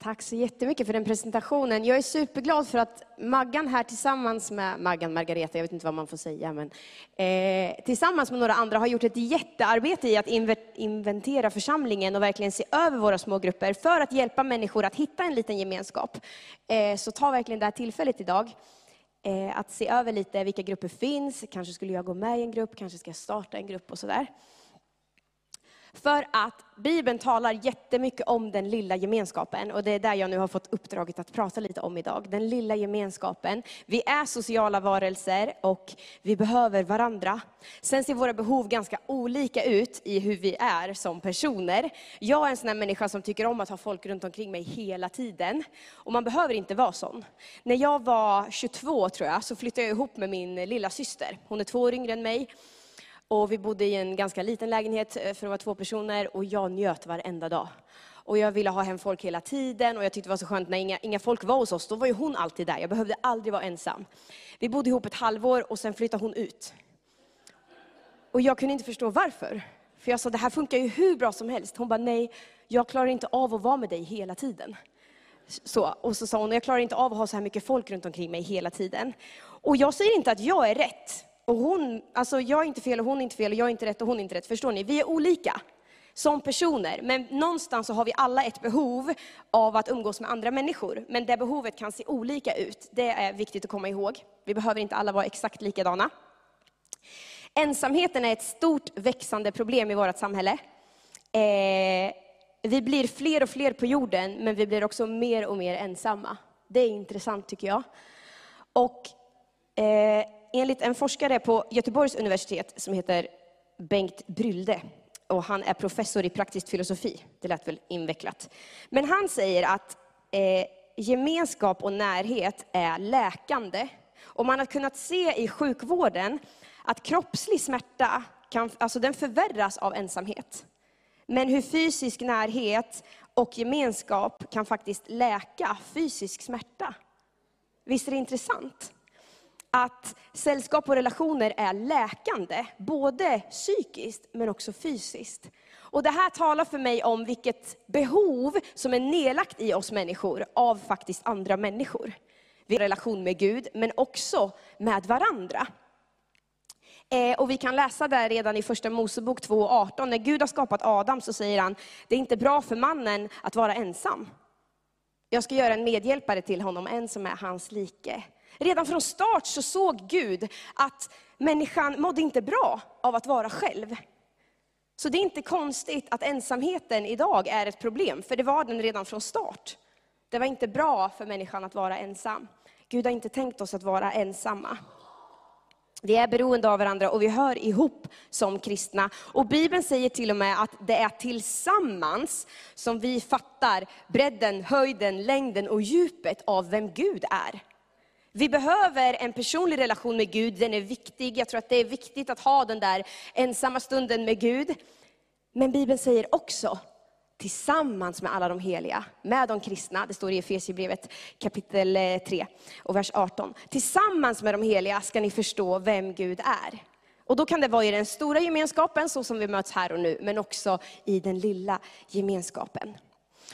Tack så jättemycket för den presentationen. Jag är superglad för att Maggan här tillsammans med Maggan Margareta, jag vet inte vad man får säga, men eh, tillsammans med några andra har gjort ett jättearbete i att inventera församlingen och verkligen se över våra smågrupper för att hjälpa människor att hitta en liten gemenskap. Eh, så ta verkligen det här tillfället idag eh, att se över lite vilka grupper finns, kanske skulle jag gå med i en grupp, kanske ska jag starta en grupp och sådär. För att Bibeln talar jättemycket om den lilla gemenskapen och det är där jag nu har fått uppdraget att prata lite om idag. Den lilla gemenskapen. Vi är sociala varelser och vi behöver varandra. Sen ser våra behov ganska olika ut i hur vi är som personer. Jag är en sån här människa som tycker om att ha folk runt omkring mig hela tiden. Och man behöver inte vara sån. När jag var 22 tror jag, så flyttade jag ihop med min lilla syster. Hon är två år yngre än mig. Och vi bodde i en ganska liten lägenhet eh, för att vara två personer och jag njöt varenda dag. Och jag ville ha hem folk hela tiden och jag tyckte det var så skönt när inga, inga folk var hos oss, då var ju hon alltid där. Jag behövde aldrig vara ensam. Vi bodde ihop ett halvår och sen flyttade hon ut. Och jag kunde inte förstå varför. För jag sa, det här funkar ju hur bra som helst. Hon bara, nej, jag klarar inte av att vara med dig hela tiden. Så, och så sa hon, jag klarar inte av att ha så här mycket folk runt omkring mig hela tiden. Och jag säger inte att jag är rätt. Och hon, alltså jag är inte fel och hon är inte fel och jag är inte rätt och hon är inte rätt. Förstår ni? Vi är olika som personer, men någonstans så har vi alla ett behov av att umgås med andra människor. Men det behovet kan se olika ut. Det är viktigt att komma ihåg. Vi behöver inte alla vara exakt likadana. Ensamheten är ett stort växande problem i vårt samhälle. Eh, vi blir fler och fler på jorden, men vi blir också mer och mer ensamma. Det är intressant tycker jag. Och eh, enligt en forskare på Göteborgs universitet som heter Bengt Brylde, och han är professor i praktisk filosofi, det lät väl invecklat. Men han säger att eh, gemenskap och närhet är läkande. Och man har kunnat se i sjukvården att kroppslig smärta kan, alltså den förvärras av ensamhet. Men hur fysisk närhet och gemenskap kan faktiskt läka fysisk smärta. Visst är det intressant? Att sällskap och relationer är läkande, både psykiskt men också fysiskt. Och det här talar för mig om vilket behov som är nedlagt i oss människor av faktiskt andra människor. Vi har relation med Gud, men också med varandra. Eh, och vi kan läsa där redan i första Mosebok 2.18, när Gud har skapat Adam så säger han, det är inte bra för mannen att vara ensam. Jag ska göra en medhjälpare till honom, en som är hans like. Redan från start så såg Gud att människan mådde inte bra av att vara själv. Så det är inte konstigt att ensamheten idag är ett problem, för det var den redan från start. Det var inte bra för människan att vara ensam. Gud har inte tänkt oss att vara ensamma. Vi är beroende av varandra och vi hör ihop som kristna. Och Bibeln säger till och med att det är tillsammans som vi fattar bredden, höjden, längden och djupet av vem Gud är. Vi behöver en personlig relation med Gud, den är viktig. Jag tror att det är viktigt att ha den där ensamma stunden med Gud. Men Bibeln säger också, tillsammans med alla de heliga, med de kristna, det står i Efesierbrevet kapitel eh, 3 och vers 18. Tillsammans med de heliga ska ni förstå vem Gud är. Och då kan det vara i den stora gemenskapen, så som vi möts här och nu, men också i den lilla gemenskapen.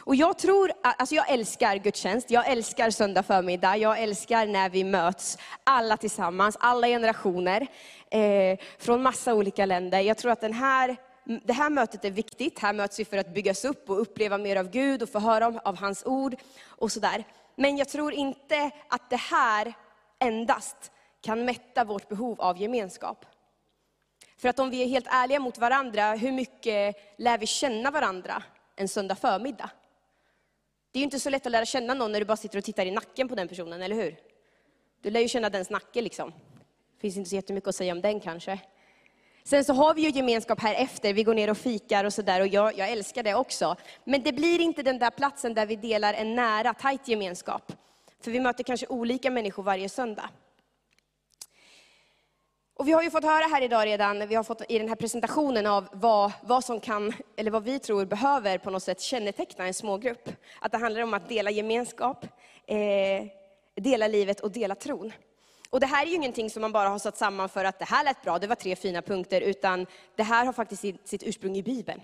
Och jag tror, alltså jag älskar gudstjänst, jag älskar söndag förmiddag, jag älskar när vi möts alla tillsammans, alla generationer, eh, från massa olika länder. Jag tror att den här, det här mötet är viktigt, här möts vi för att byggas upp och uppleva mer av Gud och få höra om, av hans ord och sådär. Men jag tror inte att det här endast kan mätta vårt behov av gemenskap. För att om vi är helt ärliga mot varandra, hur mycket lär vi känna varandra en söndag förmiddag? Det är ju inte så lätt att lära känna någon när du bara sitter och tittar i nacken på den personen, eller hur? Du lär ju känna dens nacke liksom. Det finns inte så jättemycket att säga om den kanske. Sen så har vi ju gemenskap här efter, vi går ner och fikar och sådär och jag, jag älskar det också. Men det blir inte den där platsen där vi delar en nära, tajt gemenskap. För vi möter kanske olika människor varje söndag. Och vi har ju fått höra här idag redan, vi har fått i den här presentationen av vad, vad som kan, eller vad vi tror behöver på något sätt känneteckna en smågrupp. Att det handlar om att dela gemenskap, eh, dela livet och dela tron. Och det här är ju ingenting som man bara har satt samman för att det här lät bra, det var tre fina punkter, utan det här har faktiskt sitt ursprung i Bibeln.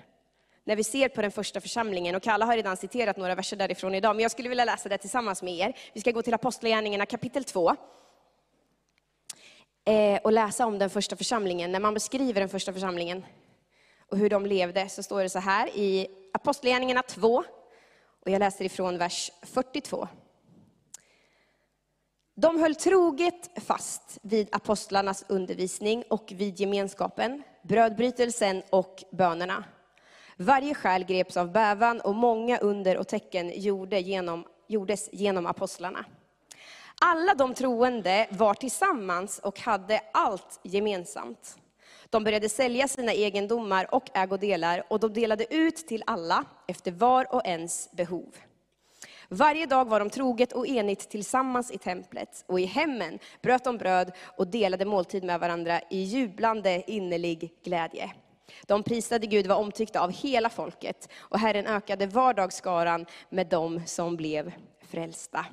när vi ser på den första församlingen. Och Kalle har redan citerat några verser därifrån idag, men jag skulle vilja läsa det tillsammans med er. Vi ska gå till Apostlagärningarna kapitel 2 Eh, och läsa om den första församlingen. När man beskriver den första församlingen och hur de levde så står det så här i Apostlagärningarna 2, och jag läser ifrån vers 42. De höll troget fast vid apostlarnas undervisning och vid gemenskapen, brödbrytelsen och bönerna. Varje själ greps av bävan och många under och tecken gjorde genom, gjordes genom apostlarna. Alla de troende var tillsammans och hade allt gemensamt. De började sälja sina egendomar och ägodelar och de delade ut till alla efter var och ens behov. Varje dag var de troget och enigt tillsammans i templet och i hemmen bröt de bröd och delade måltid med varandra i jublande innerlig glädje. De prisade Gud, var omtyckta av hela folket och Herren ökade vardagsskaran med dem som blev frälsta.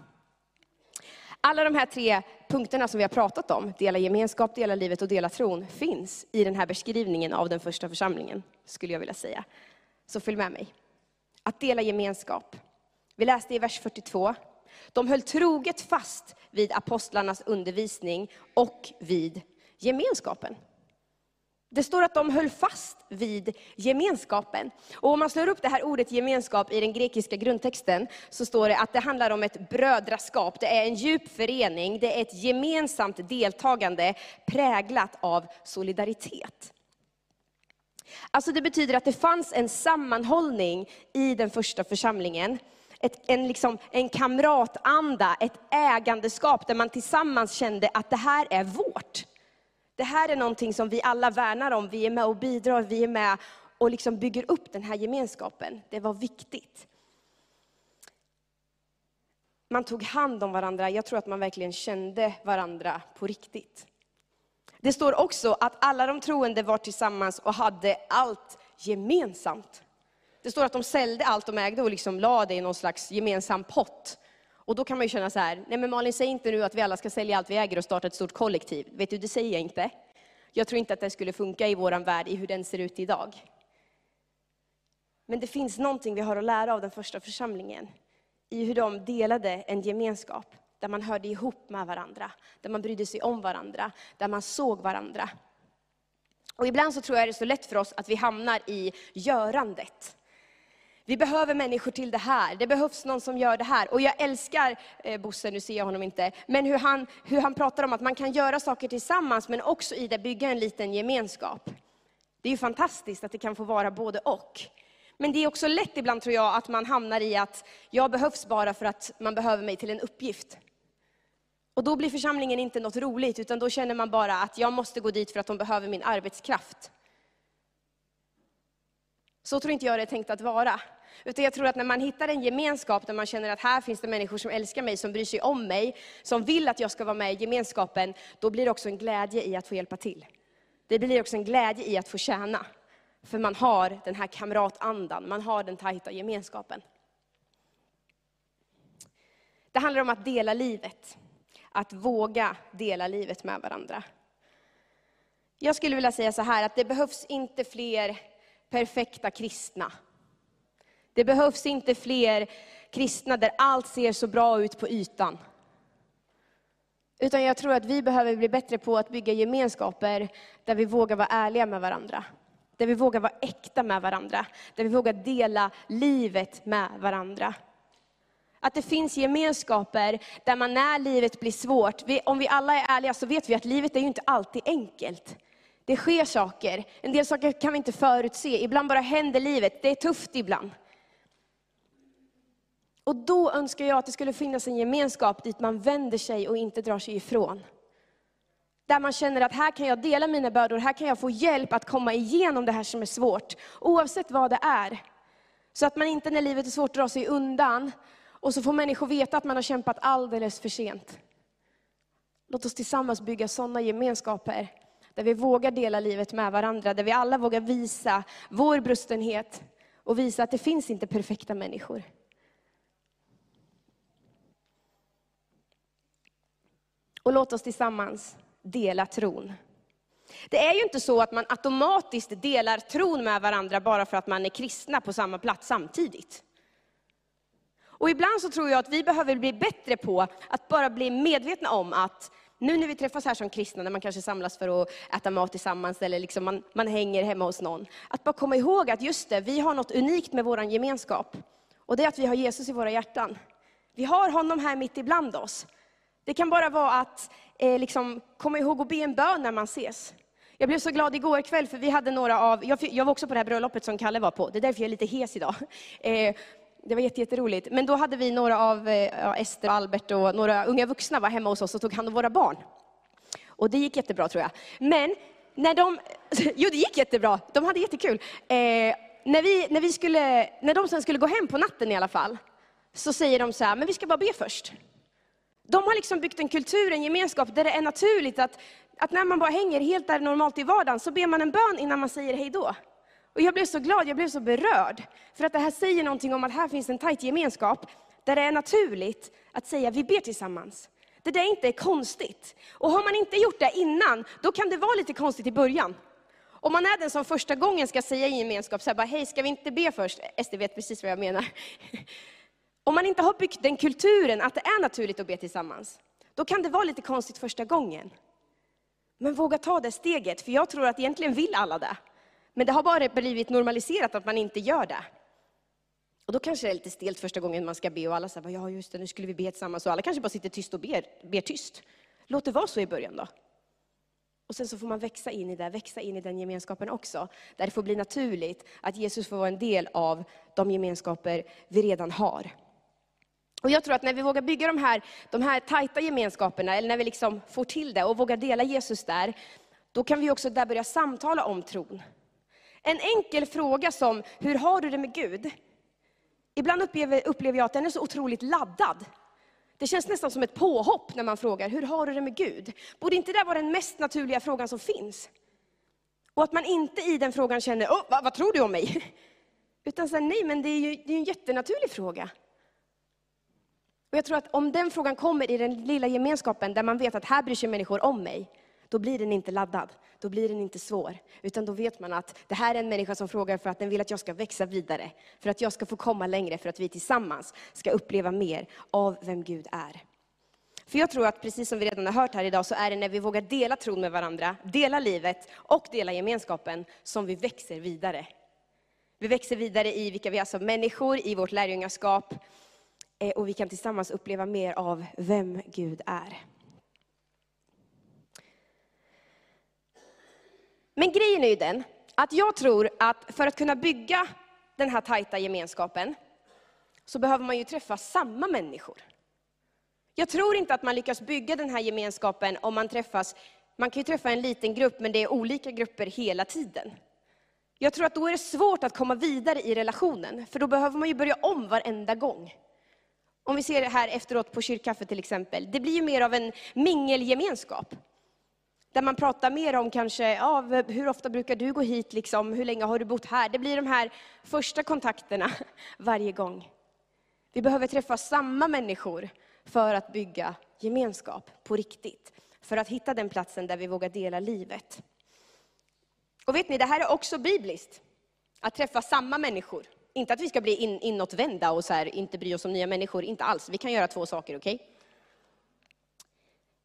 Alla de här tre punkterna som vi har pratat om, dela gemenskap, dela livet och dela tron, finns i den här beskrivningen av den första församlingen, skulle jag vilja säga. Så följ med mig. Att dela gemenskap. Vi läste i vers 42. De höll troget fast vid apostlarnas undervisning och vid gemenskapen. Det står att de höll fast vid gemenskapen. Och om man slår upp det här ordet gemenskap i den grekiska grundtexten, så står det att det handlar om ett brödraskap. Det är en djup förening, det är ett gemensamt deltagande präglat av solidaritet. Alltså det betyder att det fanns en sammanhållning i den första församlingen. Ett, en, liksom, en kamratanda, ett ägandeskap där man tillsammans kände att det här är vårt. Det här är någonting som vi alla värnar om, vi är med och bidrar, vi är med och liksom bygger upp den här gemenskapen. Det var viktigt. Man tog hand om varandra, jag tror att man verkligen kände varandra på riktigt. Det står också att alla de troende var tillsammans och hade allt gemensamt. Det står att de sålde allt de ägde och liksom lade det i någon slags gemensam pott. Och då kan man ju känna så här, nej men Malin säg inte nu att vi alla ska sälja allt vi äger och starta ett stort kollektiv. Vet du, det säger jag inte. Jag tror inte att det skulle funka i vår värld, i hur den ser ut idag. Men det finns någonting vi har att lära av den första församlingen. I hur de delade en gemenskap, där man hörde ihop med varandra, där man brydde sig om varandra, där man såg varandra. Och ibland så tror jag det är så lätt för oss att vi hamnar i görandet. Vi behöver människor till det här, det behövs någon som gör det här. Och jag älskar eh, Bosse, nu ser jag honom inte, men hur han, hur han pratar om att man kan göra saker tillsammans, men också i det bygga en liten gemenskap. Det är ju fantastiskt att det kan få vara både och. Men det är också lätt ibland tror jag att man hamnar i att jag behövs bara för att man behöver mig till en uppgift. Och då blir församlingen inte något roligt, utan då känner man bara att jag måste gå dit för att de behöver min arbetskraft. Så tror inte jag det är tänkt att vara. Utan jag tror att när man hittar en gemenskap där man känner att här finns det människor som älskar mig, som bryr sig om mig, som vill att jag ska vara med i gemenskapen, då blir det också en glädje i att få hjälpa till. Det blir också en glädje i att få tjäna. För man har den här kamratandan, man har den tajta gemenskapen. Det handlar om att dela livet. Att våga dela livet med varandra. Jag skulle vilja säga så här, att det behövs inte fler perfekta kristna. Det behövs inte fler kristna där allt ser så bra ut på ytan. Utan jag tror att vi behöver bli bättre på att bygga gemenskaper där vi vågar vara ärliga med varandra. Där vi vågar vara äkta med varandra. Där vi vågar dela livet med varandra. Att det finns gemenskaper där man när livet blir svårt, om vi alla är ärliga så vet vi att livet är ju inte alltid enkelt. Det sker saker, en del saker kan vi inte förutse, ibland bara händer livet, det är tufft ibland. Och då önskar jag att det skulle finnas en gemenskap dit man vänder sig och inte drar sig ifrån. Där man känner att här kan jag dela mina bördor, här kan jag få hjälp att komma igenom det här som är svårt, oavsett vad det är. Så att man inte när livet är svårt drar sig undan, och så får människor veta att man har kämpat alldeles för sent. Låt oss tillsammans bygga sådana gemenskaper, där vi vågar dela livet med varandra, där vi alla vågar visa vår brustenhet, och visa att det finns inte perfekta människor. Och låt oss tillsammans dela tron. Det är ju inte så att man automatiskt delar tron med varandra bara för att man är kristna på samma plats samtidigt. Och ibland så tror jag att vi behöver bli bättre på att bara bli medvetna om att nu när vi träffas här som kristna, när man kanske samlas för att äta mat tillsammans, eller liksom man, man hänger hemma hos någon, att bara komma ihåg att just det, vi har något unikt med vår gemenskap. Och det är att vi har Jesus i våra hjärtan. Vi har honom här mitt ibland oss. Det kan bara vara att eh, liksom, komma ihåg att be en bön när man ses. Jag blev så glad igår kväll, för vi hade några av, jag, jag var också på det här bröllopet som Kalle var på, det är därför jag är lite hes idag. Eh, det var jätteroligt. Men då hade vi några av eh, ja, Ester och Albert och några unga vuxna var hemma hos oss och tog hand om våra barn. Och det gick jättebra tror jag. Men när de, jo det gick jättebra, de hade jättekul. Eh, när, vi, när, vi skulle, när de sen skulle gå hem på natten i alla fall, så säger de så här, men vi ska bara be först. De har liksom byggt en kultur, en gemenskap, där det är naturligt att, att när man bara hänger helt där normalt i vardagen, så ber man en bön innan man säger hej då. Och jag blev så glad, jag blev så berörd. För att det här säger någonting om att här finns en tajt gemenskap, där det är naturligt att säga vi ber tillsammans. Det där inte är konstigt. Och har man inte gjort det innan, då kan det vara lite konstigt i början. Om man är den som första gången ska säga i gemenskap, så här bara, hej, ska vi inte be först? Ester vet precis vad jag menar. Om man inte har byggt den kulturen att det är naturligt att be tillsammans, då kan det vara lite konstigt första gången. Men våga ta det steget, för jag tror att egentligen vill alla det. Men det har bara blivit normaliserat att man inte gör det. Och då kanske det är lite stelt första gången man ska be och alla säger, ja just det, nu skulle vi be tillsammans. Och alla kanske bara sitter tyst och ber, ber tyst. Låt det vara så i början då. Och sen så får man växa in i det, växa in i den gemenskapen också. Där det får bli naturligt att Jesus får vara en del av de gemenskaper vi redan har. Och jag tror att när vi vågar bygga de här, de här tajta gemenskaperna, eller när vi liksom får till det och vågar dela Jesus där, då kan vi också där börja samtala om tron. En enkel fråga som, hur har du det med Gud? Ibland upplever, upplever jag att den är så otroligt laddad. Det känns nästan som ett påhopp när man frågar, hur har du det med Gud? Borde inte det vara den mest naturliga frågan som finns? Och att man inte i den frågan känner, oh, vad, vad tror du om mig? Utan säger, nej men det är ju det är en jättenaturlig fråga. Och jag tror att om den frågan kommer i den lilla gemenskapen, där man vet att här bryr sig människor om mig, då blir den inte laddad, då blir den inte svår. Utan då vet man att det här är en människa som frågar för att den vill att jag ska växa vidare. För att jag ska få komma längre, för att vi tillsammans ska uppleva mer av vem Gud är. För jag tror att precis som vi redan har hört här idag, så är det när vi vågar dela tron med varandra, dela livet och dela gemenskapen, som vi växer vidare. Vi växer vidare i vilka vi är som människor, i vårt lärjungaskap. Eh, och vi kan tillsammans uppleva mer av vem Gud är. Men grejen är ju den, att jag tror att för att kunna bygga den här tajta gemenskapen, så behöver man ju träffa samma människor. Jag tror inte att man lyckas bygga den här gemenskapen om man träffas, man kan ju träffa en liten grupp, men det är olika grupper hela tiden. Jag tror att då är det svårt att komma vidare i relationen, för då behöver man ju börja om varenda gång. Om vi ser det här efteråt på kyrkkaffe till exempel, det blir ju mer av en mingelgemenskap. Där man pratar mer om kanske, ja, hur ofta brukar du gå hit, liksom, hur länge har du bott här? Det blir de här första kontakterna varje gång. Vi behöver träffa samma människor för att bygga gemenskap på riktigt. För att hitta den platsen där vi vågar dela livet. Och vet ni, det här är också bibliskt. Att träffa samma människor. Inte att vi ska bli in, inåtvända och så här, inte bry oss om nya människor, inte alls. Vi kan göra två saker, okej? Okay?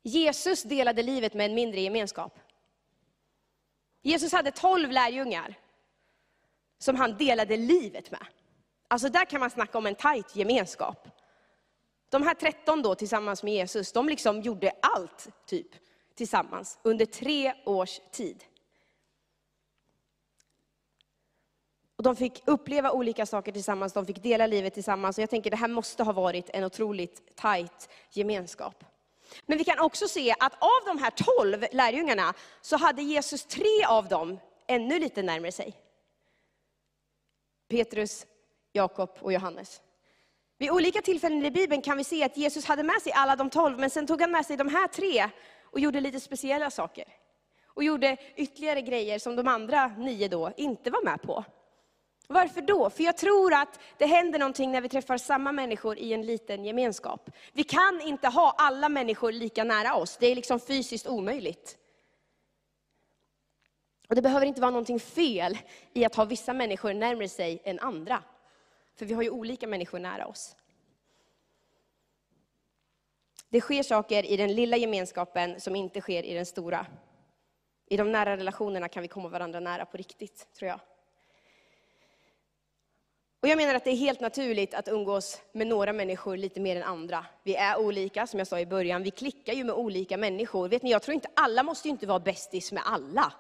Jesus delade livet med en mindre gemenskap. Jesus hade tolv lärjungar som han delade livet med. Alltså där kan man snacka om en tajt gemenskap. De här tretton då tillsammans med Jesus, de liksom gjorde allt typ tillsammans under tre års tid. Och de fick uppleva olika saker tillsammans, de fick dela livet tillsammans. Och jag tänker det här måste ha varit en otroligt tajt gemenskap. Men vi kan också se att av de här tolv lärjungarna så hade Jesus tre av dem ännu lite närmare sig. Petrus, Jakob och Johannes. Vid olika tillfällen i Bibeln kan vi se att Jesus hade med sig alla de tolv, men sen tog han med sig de här tre och gjorde lite speciella saker. Och gjorde ytterligare grejer som de andra nio då inte var med på. Varför då? För jag tror att det händer någonting när vi träffar samma människor i en liten gemenskap. Vi kan inte ha alla människor lika nära oss, det är liksom fysiskt omöjligt. Och det behöver inte vara någonting fel i att ha vissa människor närmare sig än andra. För vi har ju olika människor nära oss. Det sker saker i den lilla gemenskapen som inte sker i den stora. I de nära relationerna kan vi komma varandra nära på riktigt, tror jag. Och jag menar att det är helt naturligt att umgås med några människor lite mer än andra. Vi är olika, som jag sa i början. Vi klickar ju med olika människor. Vet ni, jag tror inte alla måste ju inte vara bästis med alla.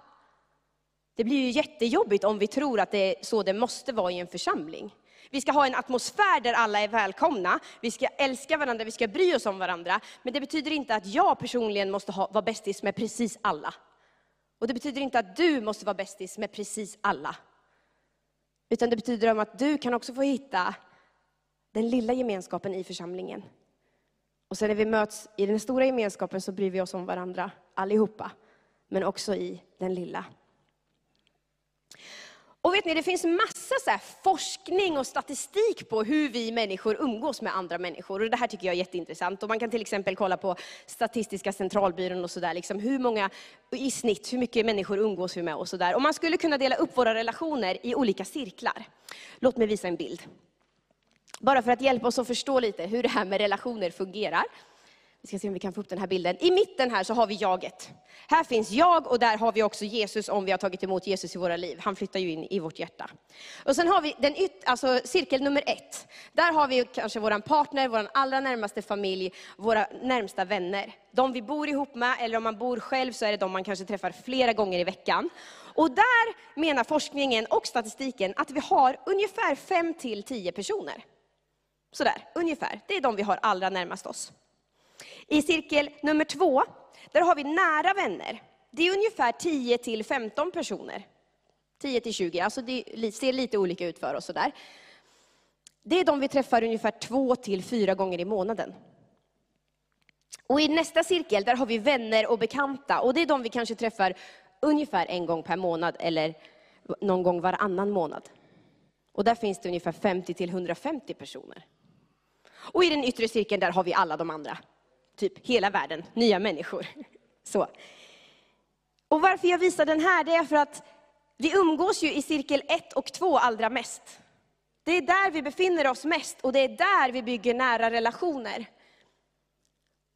Det blir ju jättejobbigt om vi tror att det är så det måste vara i en församling. Vi ska ha en atmosfär där alla är välkomna, vi ska älska varandra, vi ska bry oss om varandra. Men det betyder inte att jag personligen måste ha, vara bästis med precis alla. Och det betyder inte att du måste vara bästis med precis alla. Utan det betyder att du kan också få hitta den lilla gemenskapen i församlingen. Och sen när vi möts i den stora gemenskapen så bryr vi oss om varandra allihopa. Men också i den lilla. Och vet ni, det finns massa så forskning och statistik på hur vi människor umgås med andra människor. Och det här tycker jag är jätteintressant. Och man kan till exempel kolla på Statistiska centralbyrån och sådär, liksom hur många i snitt, hur mycket människor umgås vi med och sådär. Och man skulle kunna dela upp våra relationer i olika cirklar. Låt mig visa en bild. Bara för att hjälpa oss att förstå lite hur det här med relationer fungerar. Vi ska se om vi kan få upp den här bilden. I mitten här så har vi jaget. Här finns jag och där har vi också Jesus om vi har tagit emot Jesus i våra liv. Han flyttar ju in i vårt hjärta. Och sen har vi den yt, alltså cirkel nummer ett. Där har vi kanske vår partner, vår allra närmaste familj, våra närmsta vänner. De vi bor ihop med, eller om man bor själv så är det de man kanske träffar flera gånger i veckan. Och där menar forskningen och statistiken att vi har ungefär 5 till 10 personer. Sådär, ungefär. Det är de vi har allra närmast oss. I cirkel nummer två, där har vi nära vänner. Det är ungefär 10 till 15 personer. 10 till 20, alltså det ser lite olika ut för oss. Sådär. Det är de vi träffar ungefär två till fyra gånger i månaden. Och i nästa cirkel, där har vi vänner och bekanta. Och det är de vi kanske träffar ungefär en gång per månad eller någon gång varannan månad. Och där finns det ungefär 50 till 150 personer. Och i den yttre cirkeln, där har vi alla de andra typ hela världen, nya människor. Så. Och varför jag visar den här, det är för att vi umgås ju i cirkel 1 och 2 allra mest. Det är där vi befinner oss mest och det är där vi bygger nära relationer.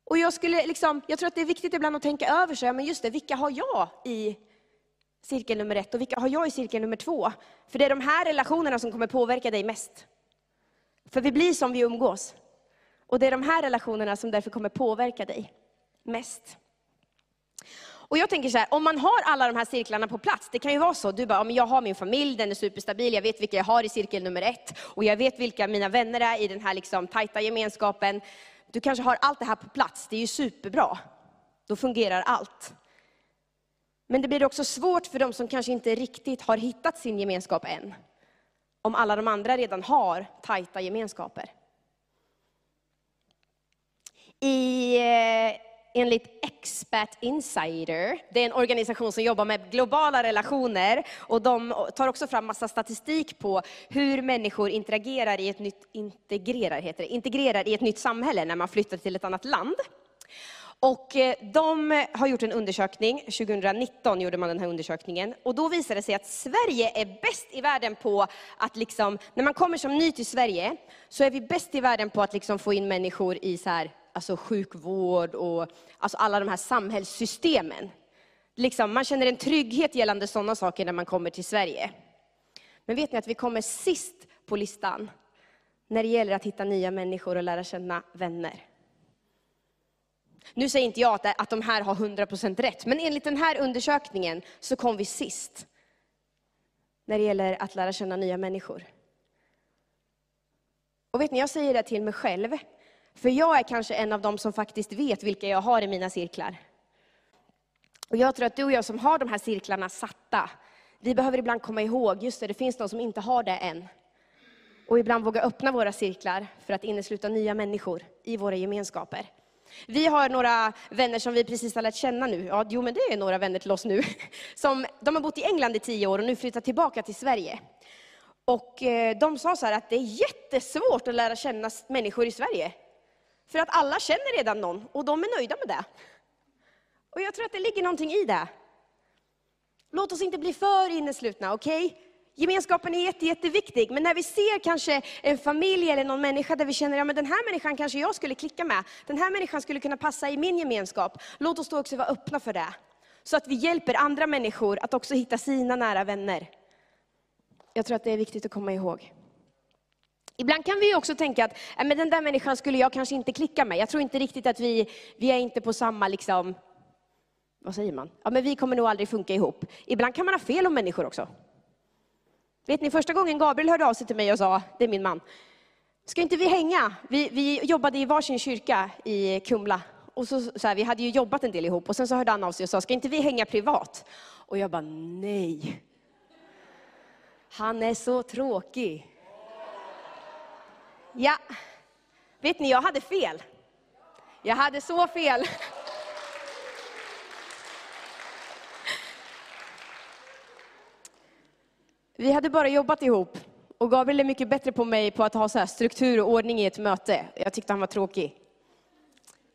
Och jag, skulle liksom, jag tror att det är viktigt ibland att tänka över sig, men just det, vilka har jag i cirkel nummer ett och vilka har jag i cirkel nummer två? För det är de här relationerna som kommer påverka dig mest. För vi blir som vi umgås. Och det är de här relationerna som därför kommer påverka dig mest. Och jag tänker så här, om man har alla de här cirklarna på plats, det kan ju vara så, du bara, jag har min familj, den är superstabil, jag vet vilka jag har i cirkel nummer ett, och jag vet vilka mina vänner är i den här liksom tajta gemenskapen. Du kanske har allt det här på plats, det är ju superbra. Då fungerar allt. Men det blir också svårt för de som kanske inte riktigt har hittat sin gemenskap än. Om alla de andra redan har tajta gemenskaper i, eh, enligt Expat Insider, det är en organisation som jobbar med globala relationer, och de tar också fram massa statistik på hur människor interagerar i ett nytt, integrerar, heter det, integrerar i ett nytt samhälle när man flyttar till ett annat land. Och eh, de har gjort en undersökning, 2019 gjorde man den här undersökningen, och då visade det sig att Sverige är bäst i världen på att, liksom, när man kommer som ny till Sverige, så är vi bäst i världen på att liksom få in människor i så här, alltså sjukvård och alltså alla de här samhällssystemen. Liksom, man känner en trygghet gällande sådana saker när man kommer till Sverige. Men vet ni att vi kommer sist på listan när det gäller att hitta nya människor och lära känna vänner. Nu säger inte jag att, att de här har 100% rätt, men enligt den här undersökningen så kom vi sist när det gäller att lära känna nya människor. Och vet ni, jag säger det till mig själv, för jag är kanske en av dem som faktiskt vet vilka jag har i mina cirklar. Och jag tror att du och jag som har de här cirklarna satta, vi behöver ibland komma ihåg, just det, det finns de som inte har det än. Och ibland våga öppna våra cirklar för att innesluta nya människor i våra gemenskaper. Vi har några vänner som vi precis har lärt känna nu. Ja, jo, men det är några vänner till oss nu. Som, de har bott i England i tio år och nu flyttat tillbaka till Sverige. Och eh, de sa så här att det är jättesvårt att lära känna människor i Sverige. För att alla känner redan någon och de är nöjda med det. Och jag tror att det ligger någonting i det. Låt oss inte bli för inneslutna, okej? Okay? Gemenskapen är jätte, jätteviktig, men när vi ser kanske en familj eller någon människa där vi känner, att ja den här människan kanske jag skulle klicka med, den här människan skulle kunna passa i min gemenskap. Låt oss då också vara öppna för det. Så att vi hjälper andra människor att också hitta sina nära vänner. Jag tror att det är viktigt att komma ihåg. Ibland kan vi också tänka att äh, men den där människan skulle jag kanske inte klicka med. Jag tror inte riktigt att vi, vi är inte på samma, liksom, vad säger man? Ja, men vi kommer nog aldrig funka ihop. Ibland kan man ha fel om människor också. Vet ni, första gången Gabriel hörde av sig till mig och sa, det är min man, ska inte vi hänga? Vi, vi jobbade i varsin kyrka i Kumla. Och så, så här, vi hade ju jobbat en del ihop och sen så hörde han av sig och sa, ska inte vi hänga privat? Och jag bara, nej. Han är så tråkig. Ja, vet ni, jag hade fel. Jag hade så fel. Vi hade bara jobbat ihop och Gabriel är mycket bättre på mig på att ha så struktur och ordning i ett möte. Jag tyckte han var tråkig.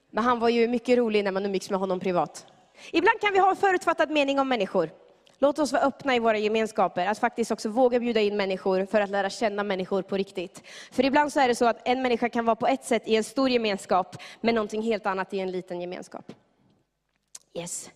Men han var ju mycket rolig när man umgicks med honom privat. Ibland kan vi ha en förutfattad mening om människor. Låt oss vara öppna i våra gemenskaper, att faktiskt också våga bjuda in människor för att lära känna människor på riktigt. För ibland så är det så att en människa kan vara på ett sätt i en stor gemenskap, men någonting helt annat i en liten gemenskap. Yes.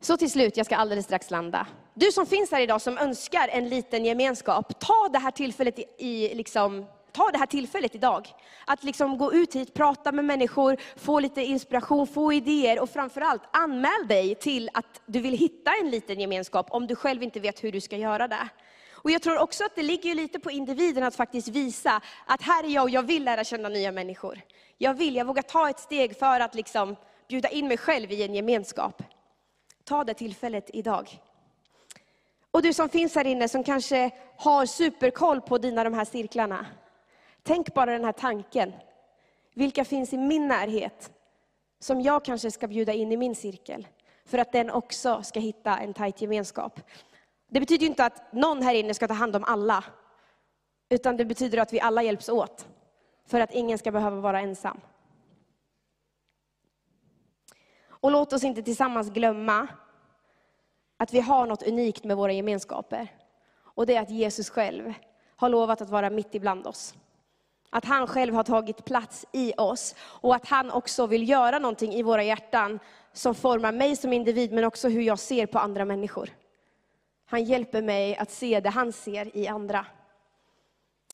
Så till slut, jag ska alldeles strax landa. Du som finns här idag som önskar en liten gemenskap, ta det här tillfället i, i liksom, ta det här tillfället idag. Att liksom gå ut hit, prata med människor, få lite inspiration, få idéer och framförallt anmäl dig till att du vill hitta en liten gemenskap om du själv inte vet hur du ska göra det. Och jag tror också att det ligger lite på individen att faktiskt visa att här är jag och jag vill lära känna nya människor. Jag vill, jag vågar ta ett steg för att liksom bjuda in mig själv i en gemenskap. Ta det tillfället idag. Och du som finns här inne som kanske har superkoll på dina de här cirklarna. Tänk bara den här tanken. Vilka finns i min närhet som jag kanske ska bjuda in i min cirkel? För att den också ska hitta en tajt gemenskap. Det betyder inte att någon här inne ska ta hand om alla. Utan det betyder att vi alla hjälps åt. För att ingen ska behöva vara ensam. Och låt oss inte tillsammans glömma att vi har något unikt med våra gemenskaper. Och det är att Jesus själv har lovat att vara mitt ibland oss. Att han själv har tagit plats i oss och att han också vill göra någonting i våra hjärtan som formar mig som individ men också hur jag ser på andra människor. Han hjälper mig att se det han ser i andra.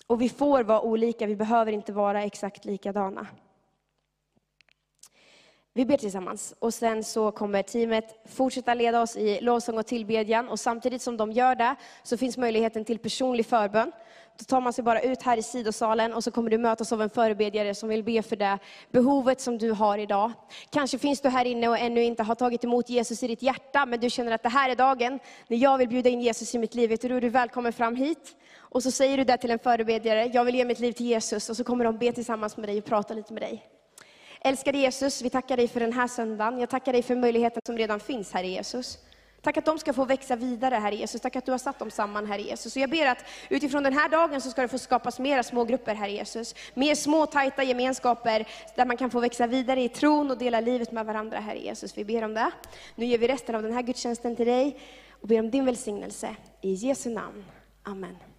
Och vi får vara olika, vi behöver inte vara exakt likadana. Vi ber tillsammans och sen så kommer teamet fortsätta leda oss i lovsång och tillbedjan. Och samtidigt som de gör det så finns möjligheten till personlig förbön. Då tar man sig bara ut här i sidosalen och så kommer du mötas av en förebedjare som vill be för det behovet som du har idag. Kanske finns du här inne och ännu inte har tagit emot Jesus i ditt hjärta, men du känner att det här är dagen när jag vill bjuda in Jesus i mitt liv. Vet du, du välkommen fram hit. Och så säger du det till en förebedjare, jag vill ge mitt liv till Jesus. Och så kommer de be tillsammans med dig och prata lite med dig. Älskade Jesus, vi tackar dig för den här söndagen. Jag tackar dig för möjligheten som redan finns, här i Jesus. Tack att de ska få växa vidare, här i Jesus. Tack att du har satt dem samman, här i Jesus. Och jag ber att utifrån den här dagen så ska det få skapas mera smågrupper, Herre här i Jesus. Mer små, tajta gemenskaper där man kan få växa vidare i tron och dela livet med varandra, här i Jesus. Vi ber om det. Nu ger vi resten av den här gudstjänsten till dig och ber om din välsignelse. I Jesu namn. Amen.